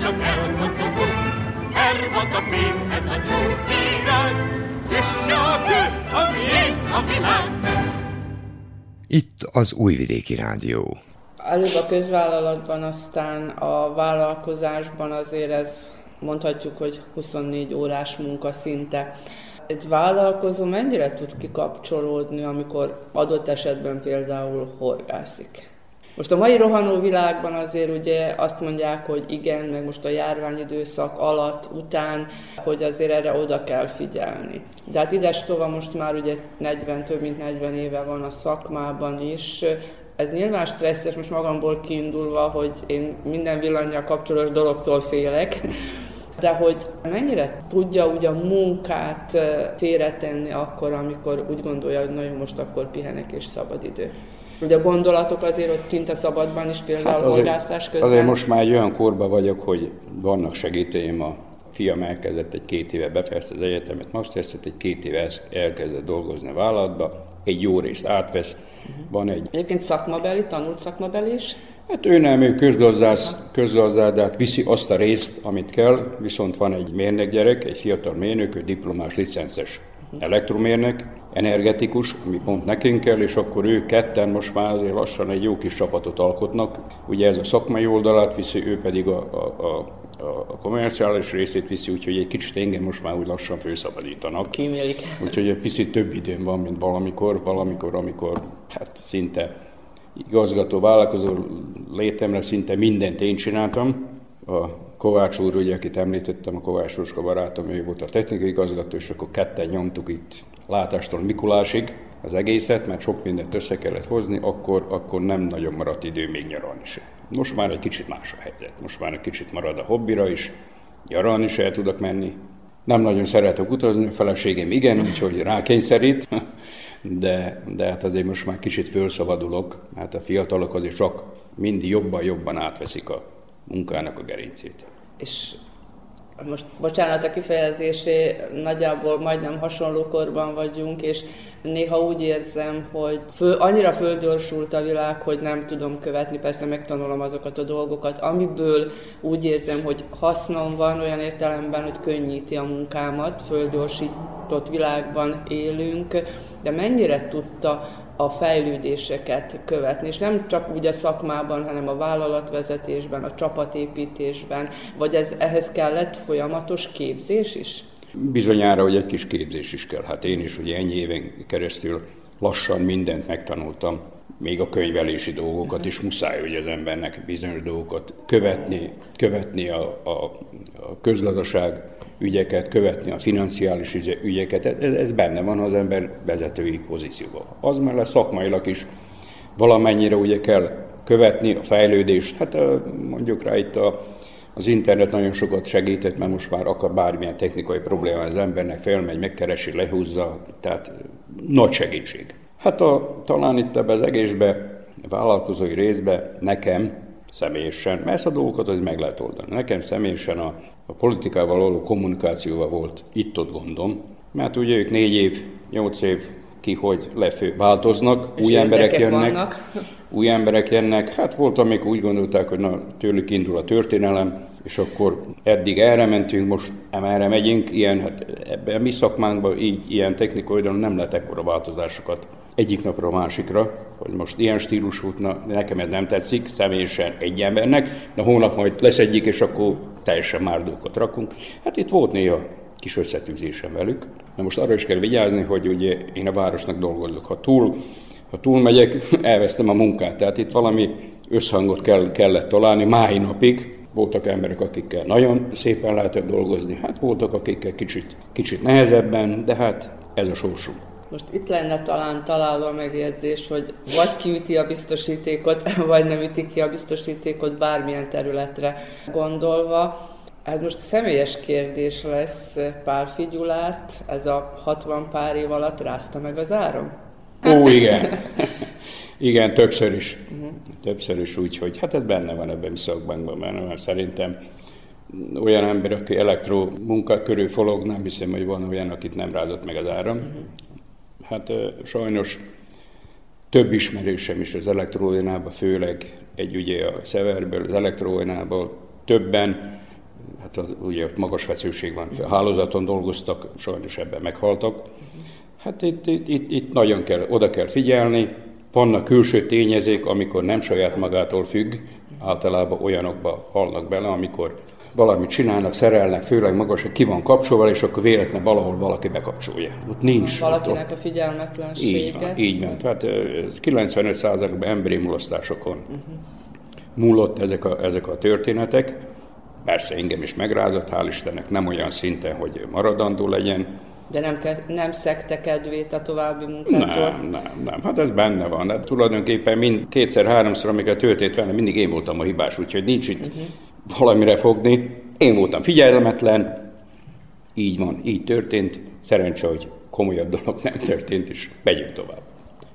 Csak elkocogunk. Ervad a pénz, ez a csúk virág, és a kő, a miénk a világ. Itt az Újvidéki Rádió. Előbb a közvállalatban, aztán a vállalkozásban azért ez mondhatjuk, hogy 24 órás munka szinte. Egy vállalkozó mennyire tud kikapcsolódni, amikor adott esetben például horgászik? Most a mai rohanó világban azért ugye azt mondják, hogy igen, meg most a járványidőszak alatt, után, hogy azért erre oda kell figyelni. De hát ides most már ugye 40, több mint 40 éve van a szakmában is, ez nyilván stresszes, most magamból kiindulva, hogy én minden villannyal kapcsolatos dologtól félek, de hogy mennyire tudja ugye a munkát félretenni akkor, amikor úgy gondolja, hogy nagyon most akkor pihenek és szabadidő. Ugye a gondolatok azért ott kint a szabadban is például hát azért, közben. Azért most már egy olyan korba vagyok, hogy vannak segítőim a fiam elkezdett egy két éve befejezte az egyetemet, masterset, egy két éve elkezdett dolgozni a vállalatba, egy jó részt átvesz, uh-huh. van egy... Egyébként szakmabeli, tanult szakmabeli is? Hát ő nem, ő közgazdász, közgazdát viszi azt a részt, amit kell, viszont van egy mérnök gyerek, egy fiatal mérnök, ő diplomás, licences elektromérnök, energetikus, ami pont nekünk kell, és akkor ők ketten most már azért lassan egy jó kis csapatot alkotnak. Ugye ez a szakmai oldalát viszi, ő pedig a, a, a a komerciális részét viszi, úgyhogy egy kicsit engem most már úgy lassan főszabadítanak. Kímélik. Úgyhogy egy picit több időm van, mint valamikor, valamikor, amikor hát szinte igazgató, vállalkozó létemre szinte mindent én csináltam. A Kovács úr, ugye, akit említettem, a Kovács Roska barátom, ő volt a technikai igazgató, és akkor ketten nyomtuk itt látástól Mikulásig az egészet, mert sok mindent össze kellett hozni, akkor, akkor nem nagyon maradt idő még nyaralni sem. Most már egy kicsit más a helyzet. Most már egy kicsit marad a hobbira is, nyaralni is el tudok menni. Nem nagyon szeretek utazni, a feleségem igen, úgyhogy rákényszerít, de, de hát azért most már kicsit fölszabadulok, mert a fiatalok azért csak mindig jobban-jobban átveszik a munkának a gerincét. És most bocsánat a kifejezésé, nagyjából majdnem hasonló korban vagyunk, és néha úgy érzem, hogy föl, annyira földgyorsult a világ, hogy nem tudom követni, persze megtanulom azokat a dolgokat, amiből úgy érzem, hogy hasznom van olyan értelemben, hogy könnyíti a munkámat, földgyorsított világban élünk, de mennyire tudta a fejlődéseket követni, és nem csak úgy a szakmában, hanem a vállalatvezetésben, a csapatépítésben, vagy ez, ehhez kellett folyamatos képzés is? Bizonyára, hogy egy kis képzés is kell. Hát én is ugye ennyi éven keresztül lassan mindent megtanultam, még a könyvelési dolgokat is muszáj, hogy az embernek bizonyos dolgokat követni, követni a, a, a közgazdaság ügyeket, követni a financiális ügyeket, ez, benne van az ember vezetői pozícióban. Az mellett szakmailag is valamennyire ugye kell követni a fejlődést, hát mondjuk rá itt a, az internet nagyon sokat segített, mert most már akar bármilyen technikai probléma az embernek, felmegy, megkeresi, lehúzza, tehát nagy segítség. Hát a, talán itt ebbe az egészbe, vállalkozói részbe nekem személyesen, mert ezt a dolgokat az meg lehet oldani. Nekem személyesen a, a politikával való kommunikációval volt itt-ott gondom, mert ugye ők négy év, nyolc év ki, hogy lefő, változnak, És új emberek jönnek, vannak. új emberek jönnek, hát volt, amikor úgy gondolták, hogy na, tőlük indul a történelem, és akkor eddig erre mentünk, most erre megyünk, ilyen, hát ebben a mi szakmánkban így, ilyen technikai nem lehet ekkora változásokat egyik napra a másikra, hogy most ilyen stílus na, nekem ez nem tetszik, személyesen egy embernek, de hónap majd egyik, és akkor teljesen már dolgokat rakunk. Hát itt volt néha kis összetűzésem velük. Na most arra is kell vigyázni, hogy ugye én a városnak dolgozok. Ha túl, ha túl megyek, elvesztem a munkát. Tehát itt valami összhangot kell, kellett találni máj napig. Voltak emberek, akikkel nagyon szépen lehetett dolgozni, hát voltak, akikkel kicsit, kicsit nehezebben, de hát ez a sorsunk. Most itt lenne talán találva a megjegyzés, hogy vagy kiüti a biztosítékot, vagy nem üti ki a biztosítékot bármilyen területre gondolva. Ez most személyes kérdés lesz Pál Figyulát, ez a 60 pár év alatt rázta meg az áram? Ó, igen. igen, többször is. Uh-huh. Többször is úgy, hogy hát ez benne van ebben a szakbankban, mert szerintem olyan ember, aki elektro munka körül folog, nem hiszem, hogy van olyan, akit nem rázott meg az áram. Uh-huh. Hát sajnos több ismerősem is az elektróinában, főleg egy ugye a Severből, az elektróinából többen, hát az, ugye ott magas feszültség van, a hálózaton dolgoztak, sajnos ebben meghaltak. Hát itt, itt, itt, itt nagyon kell, oda kell figyelni, vannak külső tényezők, amikor nem saját magától függ, általában olyanokba halnak bele, amikor valamit csinálnak, szerelnek, főleg magas, hogy ki van kapcsolva, és akkor véletlen valahol valaki bekapcsolja. Ott nincs. Valakinek ott, a figyelmetlensége. Így van, így van. Tehát ez 95%-ban emberi mulasztásokon uh-huh. múlott ezek a, ezek a történetek. Persze engem is megrázott, hál' Istennek nem olyan szinten, hogy maradandó legyen. De nem, nem szekte kedvét a további munkától? Nem, nem, nem. Hát ez benne van. Hát tulajdonképpen mind kétszer-háromszor, amikor történt velem, mindig én voltam a hibás, úgyhogy nincs itt uh-huh valamire fogni. Én voltam figyelmetlen, így van, így történt. Szerencsé, hogy komolyabb dolog nem történt, és megyünk tovább.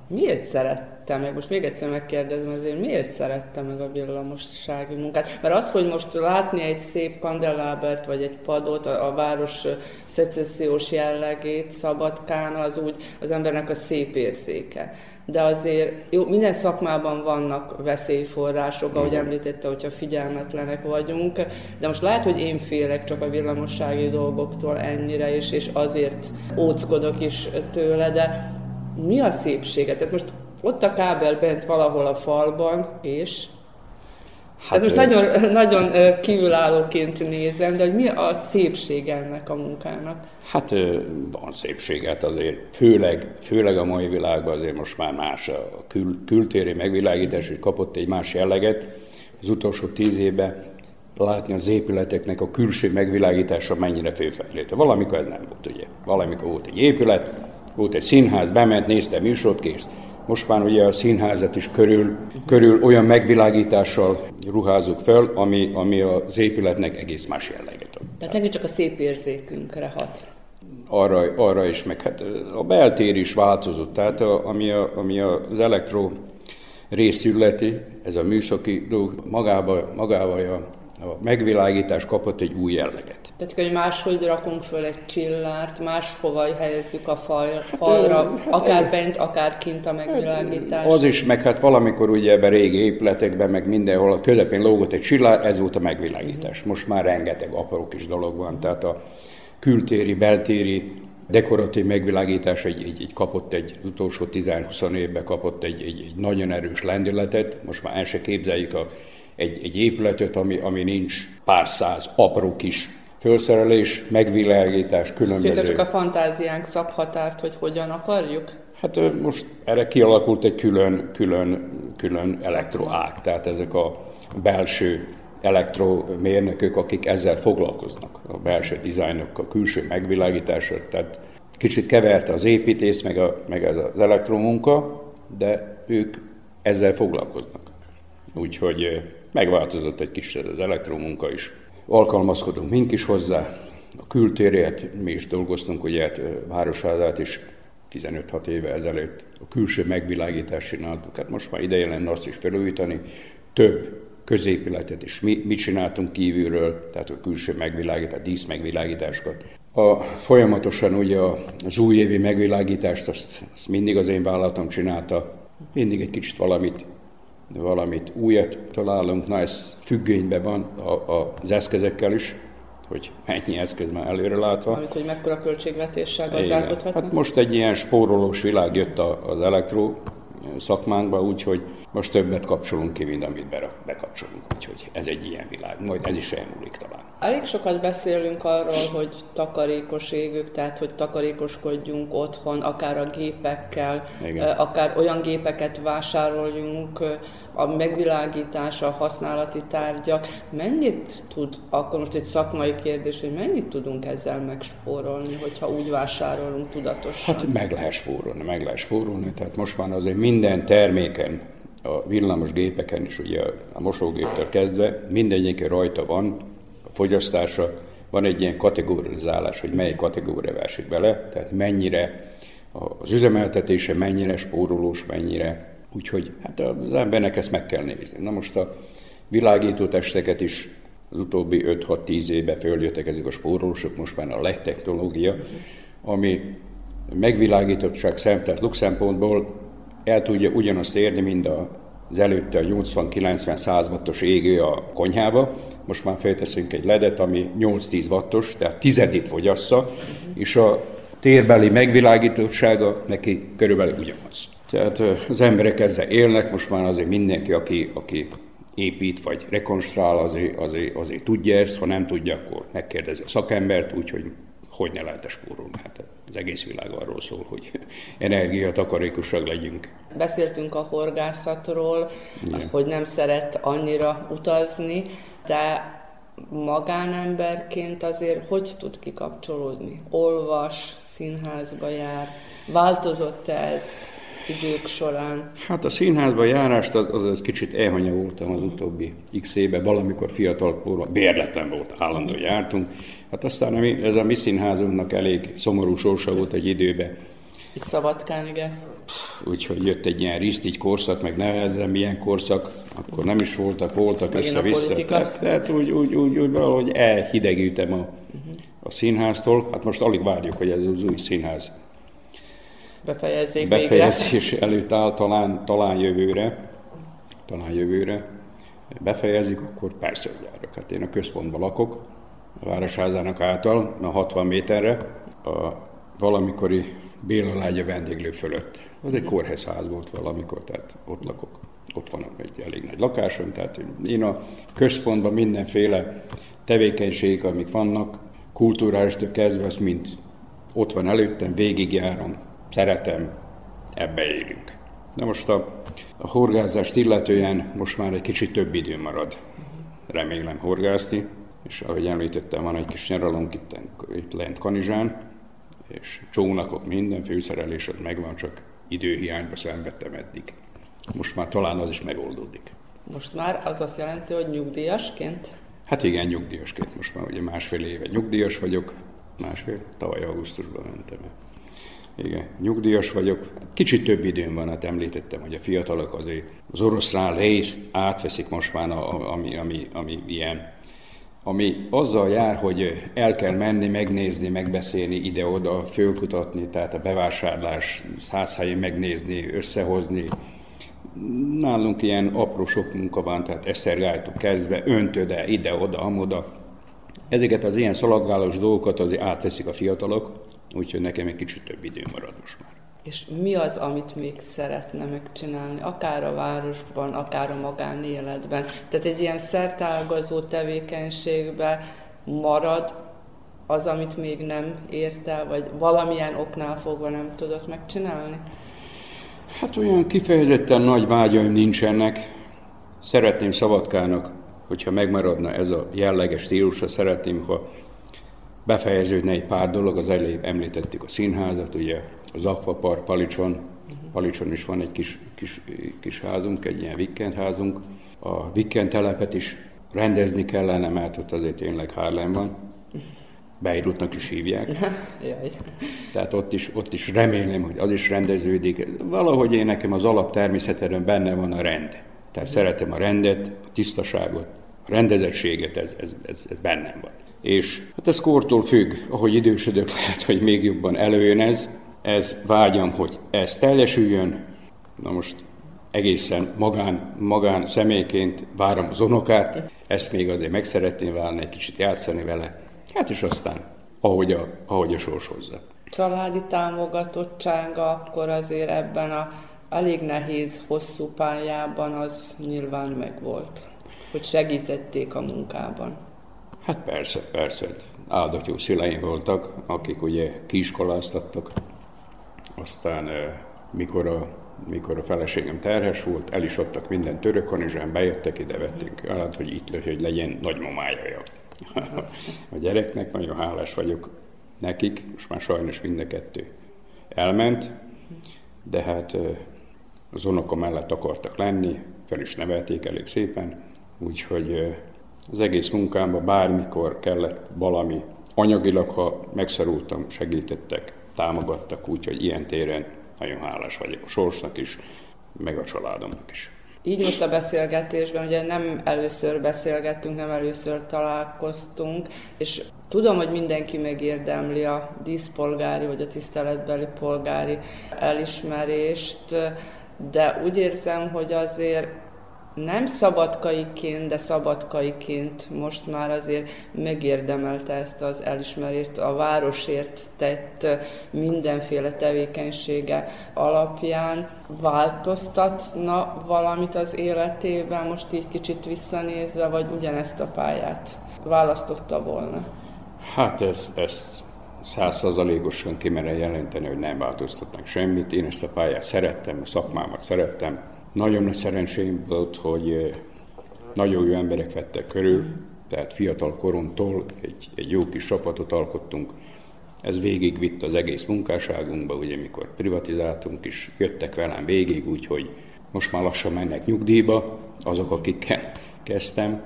Miért szerette meg, most még egyszer megkérdezem azért, miért szerette meg a villamossági munkát? Mert az, hogy most látni egy szép kandelábert, vagy egy padot, a, a város szecessziós jellegét Szabadkán, az úgy az embernek a szép érzéke. De azért jó, minden szakmában vannak veszélyforrások, ahogy említette, hogyha figyelmetlenek vagyunk, de most lehet, hogy én félek csak a villamossági dolgoktól ennyire, és, és azért óckodok is tőle, de mi a szépsége? Tehát most ott a kábel bent valahol a falban, és Hát, most nagyon, nagyon kívülállóként nézem, de hogy mi a szépség ennek a munkának? Hát van szépséget hát azért, főleg, főleg a mai világban azért most már más a kül, kültéri megvilágítás, hogy kapott egy más jelleget. Az utolsó tíz évben látni az épületeknek a külső megvilágítása mennyire főfejlődött. Valamikor ez nem volt, ugye. Valamikor volt egy épület, volt egy színház, bement, nézte műsort, kész. Most már ugye a színházat is körül, körül olyan megvilágítással ruházunk fel, ami, ami az épületnek egész más jelleget ad. Tehát megint csak a szép érzékünkre hat. Arra, arra is, meg hát a beltér is változott, tehát a, ami, a, ami az elektro részületi, ez a műszaki dolog, magába, magába a a megvilágítás kapott egy új jelleget. Tehát, hogy máshogy rakunk föl egy csillárt, máshova helyezzük a fal, falra, hát, akár bent, akár kint a megvilágítás. Hát, az is, meg hát valamikor ugye ebben régi épületekben, meg mindenhol a közepén lógott egy csillár, ez volt a megvilágítás. Most már rengeteg apró kis dolog van, tehát a kültéri, beltéri dekoratív megvilágítás egy, egy, egy kapott egy, az utolsó 10-20 évben kapott egy, egy, egy nagyon erős lendületet, most már el se képzeljük a egy, egy épületet, ami, ami nincs pár száz apró kis felszerelés, megvilágítás, különböző. Szinte csak a fantáziánk szab határt, hogy hogyan akarjuk? Hát most erre kialakult egy külön, külön, külön elektroág, tehát ezek a belső elektromérnökök, akik ezzel foglalkoznak, a belső dizájnok, a külső megvilágítása, tehát kicsit keverte az építész, meg, a, meg az elektromunka, de ők ezzel foglalkoznak. Úgyhogy megváltozott egy kicsit az elektromunka is. Alkalmazkodunk mink is hozzá, a kültérért mi is dolgoztunk, ugye hát Városházát is 15-6 éve ezelőtt a külső megvilágítást csináltuk, hát most már ideje lenne azt is felújítani. Több középületet is mi, mi csináltunk kívülről, tehát a külső megvilágítás, dísz megvilágításokat. A, folyamatosan ugye az újévi megvilágítást, azt, azt mindig az én vállalatom csinálta, mindig egy kicsit valamit valamit újat találunk, na ez függényben van a, a, az eszközekkel is, hogy mennyi eszköz már előre látva. Amit, hogy mekkora költségvetéssel gazdálkodhatnak. Hát most egy ilyen spórolós világ jött az elektro szakmánkba, úgyhogy most többet kapcsolunk ki, mint amit bekapcsolunk, úgyhogy ez egy ilyen világ, majd ez is elmúlik talán. Elég sokat beszélünk arról, hogy takarékos égők, tehát hogy takarékoskodjunk otthon, akár a gépekkel, Igen. akár olyan gépeket vásároljunk, a megvilágítás, a használati tárgyak. Mennyit tud, akkor most egy szakmai kérdés, hogy mennyit tudunk ezzel megspórolni, hogyha úgy vásárolunk tudatosan? Hát meg lehet spórolni, meg lehet spórolni, tehát most már azért minden terméken a villamos gépeken is, ugye a mosógéptől kezdve, mindegyik rajta van a fogyasztása, van egy ilyen kategorizálás, hogy mely kategória esik bele, tehát mennyire az üzemeltetése, mennyire spórolós, mennyire. Úgyhogy hát az embernek ezt meg kell nézni. Na most a világító testeket is az utóbbi 5-6-10 évben följöttek ezek a spórolósok, most már a LED technológia, ami megvilágítottság szem, tehát lux szempontból el tudja ugyanazt érni, mint az előtte a 80-90-100 wattos égő a konyhába. Most már felteszünk egy ledet, ami 8-10 wattos, tehát tizedét fogyassza, és a térbeli megvilágítottsága neki körülbelül ugyanaz. Tehát az emberek ezzel élnek, most már azért mindenki, aki, aki épít vagy rekonstruál, azért, azért, azért tudja ezt, ha nem tudja, akkor megkérdezi a szakembert, úgyhogy hogy ne lehet spórolni. Hát az egész világ arról szól, hogy energiatakarékosak legyünk. Beszéltünk a horgászatról, Igen. hogy nem szeret annyira utazni, de magánemberként azért hogy tud kikapcsolódni? Olvas, színházba jár, változott ez? Idők során? Hát a színházba járást az, az, az kicsit elhanyagoltam az utóbbi x éve, valamikor fiatal korban, bérletlen volt, állandóan jártunk. Hát aztán ez a mi színházunknak elég szomorú sorsa volt egy időben. Itt Szabadkán, igen. Úgyhogy jött egy ilyen risztigy korszak, meg nevezzem milyen korszak, akkor nem is voltak, voltak össze-vissza. Tehát, tehát úgy, úgy, úgy, úgy valahogy elhidegültem a, uh-huh. a színháztól. Hát most alig várjuk, hogy ez az új színház befejezzék befejezés végre. előtt áll talán, talán jövőre, talán jövőre befejezik, akkor persze, hogy járok. Hát én a központban lakok, a Városházának által, a 60 méterre, a valamikori Béla lágya vendéglő fölött. Az egy kórházház volt valamikor, tehát ott lakok. Ott van egy elég nagy lakásom, tehát én a központban mindenféle tevékenység, amik vannak, kulturális kezdve, az mind ott van előttem, végigjárom, szeretem, ebbe élünk. Na most a, a horgázást illetően most már egy kicsit több idő marad, remélem horgászni, és ahogy említettem, van egy kis nyaralónk itt, itt lent Kanizsán, és csónakok, minden főszerelés ott megvan, csak időhiányba szenvedtem eddig. Most már talán az is megoldódik. Most már az azt jelenti, hogy nyugdíjasként? Hát igen, nyugdíjasként. Most már ugye másfél éve nyugdíjas vagyok, másfél, tavaly augusztusban mentem el. Igen, nyugdíjas vagyok. Kicsit több időm van, hát említettem, hogy a fiatalok azért az oroszlán részt átveszik most már, ami, ami, ami ilyen ami azzal jár, hogy el kell menni, megnézni, megbeszélni, ide-oda, fölkutatni, tehát a bevásárlás száz helyén megnézni, összehozni. Nálunk ilyen apró sok munka van, tehát eszergájtól kezdve, öntöde, ide-oda, amoda. Ezeket az ilyen szaladgálós dolgokat azért átveszik a fiatalok, úgyhogy nekem egy kicsit több idő marad most már. És mi az, amit még szeretne megcsinálni, akár a városban, akár a magánéletben? Tehát egy ilyen szertágazó tevékenységben marad az, amit még nem ért el, vagy valamilyen oknál fogva nem tudott megcsinálni? Hát olyan kifejezetten nagy vágyaim nincsenek. Szeretném Szabadkának, hogyha megmaradna ez a jelleges stílusa, szeretném, ha befejeződne egy pár dolog, az előbb említettük a színházat, ugye az Aquapark Palicson, Palicson is van egy kis, kis, kis házunk, egy ilyen weekend házunk. A weekend telepet is rendezni kellene, mert ott azért tényleg Harlem van. Beirutnak is hívják. Tehát ott is, ott is remélem, hogy az is rendeződik. Valahogy én nekem az alap természetesen benne van a rend. Tehát szeretem a rendet, a tisztaságot, a rendezettséget, ez, ez, ez, ez bennem van. És hát ez kortól függ, ahogy idősödök, lehet, hogy még jobban előjön ez. Ez vágyam, hogy ez teljesüljön. Na most egészen magán, magán személyként várom az unokát, ezt még azért meg szeretném válni, egy kicsit játszani vele. Hát és aztán, ahogy a, ahogy a sors hozza. Családi támogatottsága akkor azért ebben a elég nehéz, hosszú pályában az nyilván megvolt, hogy segítették a munkában. Hát persze, persze. Áldatjú szüleim voltak, akik ugye kiiskoláztattak. Aztán mikor a, mikor a feleségem terhes volt, el is adtak minden török kanizsán, bejöttek ide, vették állat, hogy itt hogy legyen nagymamája a gyereknek. Nagyon hálás vagyok nekik, most már sajnos mind a kettő elment, de hát az unoka mellett akartak lenni, fel is nevelték elég szépen, úgyhogy az egész munkámban bármikor kellett valami, anyagilag, ha megszorultam, segítettek, támogattak, úgyhogy ilyen téren nagyon hálás vagyok a sorsnak is, meg a családomnak is. Így most a beszélgetésben, ugye nem először beszélgettünk, nem először találkoztunk, és tudom, hogy mindenki megérdemli a díszpolgári vagy a tiszteletbeli polgári elismerést, de úgy érzem, hogy azért nem szabadkaiként, de szabadkaiként most már azért megérdemelte ezt az elismerést a városért tett mindenféle tevékenysége alapján. Változtatna valamit az életében, most így kicsit visszanézve, vagy ugyanezt a pályát választotta volna? Hát ezt, ezt százszerzalékosan kimerem jelenteni, hogy nem változtatnak semmit. Én ezt a pályát szerettem, a szakmámat szerettem, nagyon nagy szerencsém volt, hogy nagyon jó emberek vettek körül, tehát fiatal koromtól egy, egy jó kis csapatot alkottunk, Ez végigvitt az egész munkásságunkba, ugye mikor privatizáltunk is, jöttek velem végig, úgyhogy most már lassan mennek nyugdíjba, azok, akikkel kezdtem,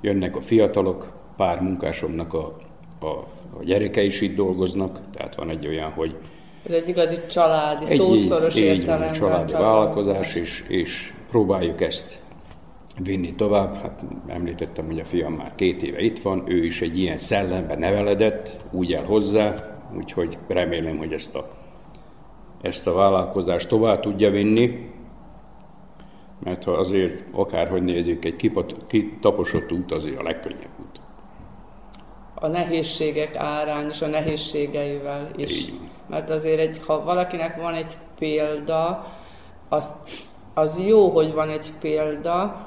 jönnek a fiatalok, pár munkásomnak a, a, a gyereke is itt dolgoznak, tehát van egy olyan, hogy ez egy igazi családi, egy szószoros így, értelemben. Egy családi vállalkozás, és, és próbáljuk ezt vinni tovább. Hát említettem, hogy a fiam már két éve itt van, ő is egy ilyen szellemben neveledett, úgy el hozzá, úgyhogy remélem, hogy ezt a, ezt a vállalkozást tovább tudja vinni, mert ha azért akárhogy nézzük, egy kipat, kitaposott út azért a legkönnyebb út. A nehézségek árán és a nehézségeivel is. Mert azért, egy, ha valakinek van egy példa, az, az jó, hogy van egy példa,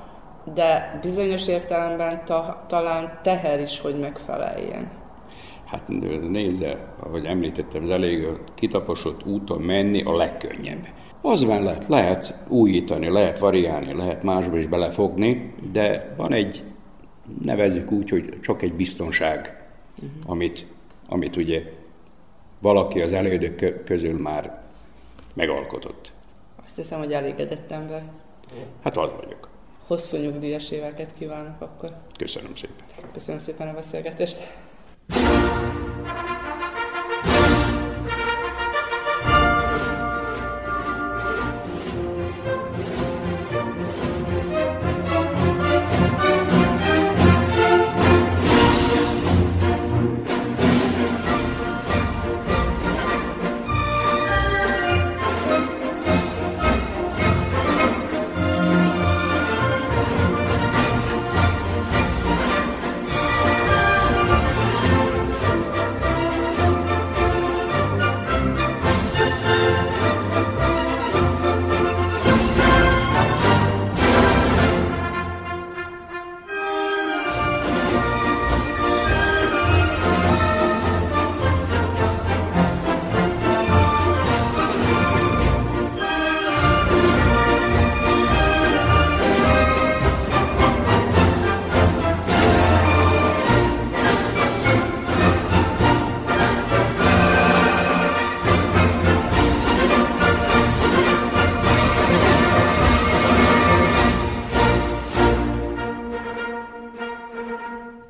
de bizonyos értelemben ta, talán teher is, hogy megfeleljen. Hát nézze, ahogy említettem, az elég a kitaposott úton menni a legkönnyebb. Az mellett lehet újítani, lehet variálni, lehet másba is belefogni, de van egy, nevezzük úgy, hogy csak egy biztonság, uh-huh. amit, amit ugye valaki az elődök közül már megalkotott. Azt hiszem, hogy elégedett ember. Hát az vagyok. Hosszú nyugdíjas éveket kívánok akkor. Köszönöm szépen. Köszönöm szépen a beszélgetést.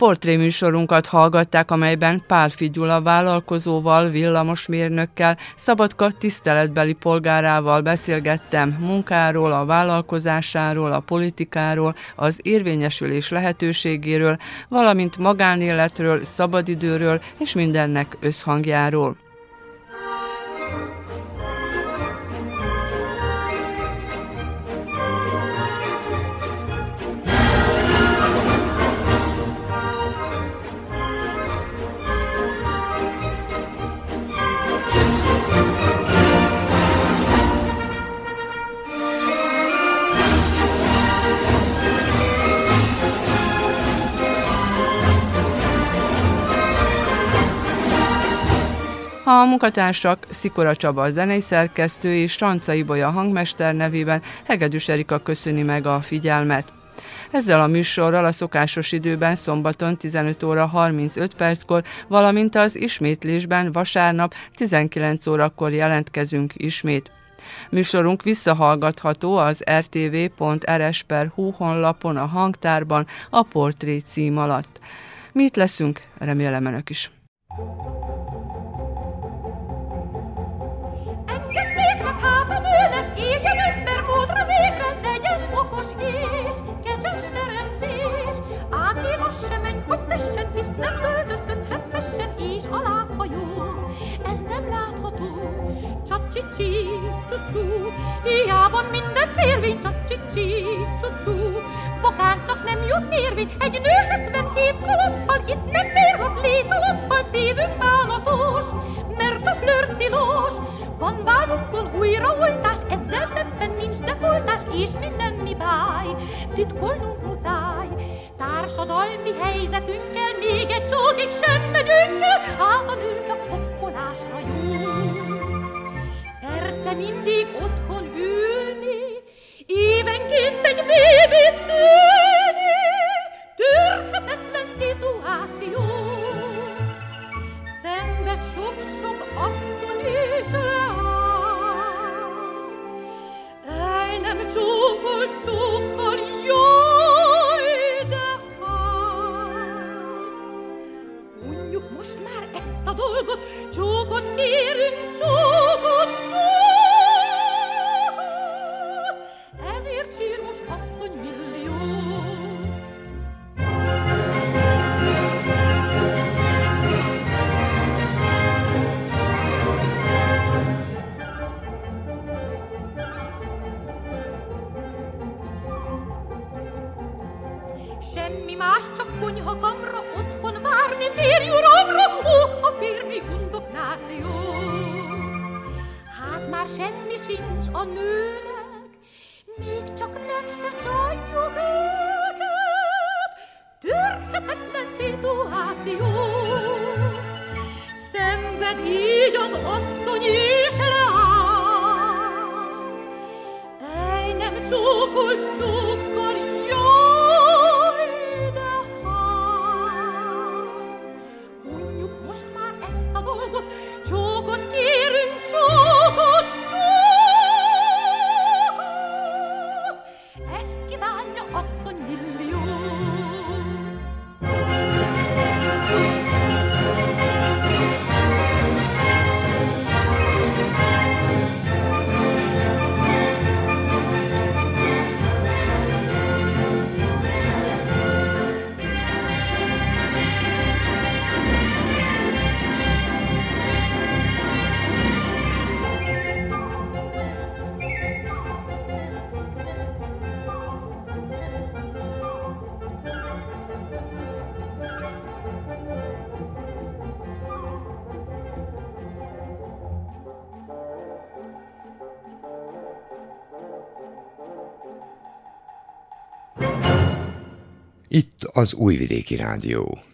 Portréműsorunkat hallgatták, amelyben Pálfi Gyula vállalkozóval, villamosmérnökkel, Szabadka tiszteletbeli polgárával beszélgettem munkáról, a vállalkozásáról, a politikáról, az érvényesülés lehetőségéről, valamint magánéletről, szabadidőről és mindennek összhangjáról. A munkatársak Szikora Csaba a zenei szerkesztő és Strancai Bolya hangmester nevében Hegedűs Erika köszöni meg a figyelmet. Ezzel a műsorral a szokásos időben szombaton 15 óra 35 perckor, valamint az ismétlésben vasárnap 19 órakor jelentkezünk ismét. Műsorunk visszahallgatható az rtv.rs.hu honlapon a hangtárban a portré cím alatt. Mi itt leszünk, remélem önök is. Égjen nem költözködhet fessen és aláhajó. Ez nem látható, csacsicsi, csucsú, hiába minden kérvény, csacsicsi, csucsú. Bokánknak nem jut érvény, egy nő 77 kaloppal, itt nem bírhat létaloppal, szívünk bánatos, mert a flört tilos. Van vágyunkon újraoltás, ezzel szemben nincs dekoltás, és minden mi báj, titkolnunk muszáj. Társadalmi helyzetünkkel még egy csókig sem megyünk hát a nő csak sokkolásra jó. Persze mindig otthon ülni, évenként egy bébét szülni, törhetetlen szituáció. Szenved sok Unjuk giù con mir in az Újvidéki Rádió.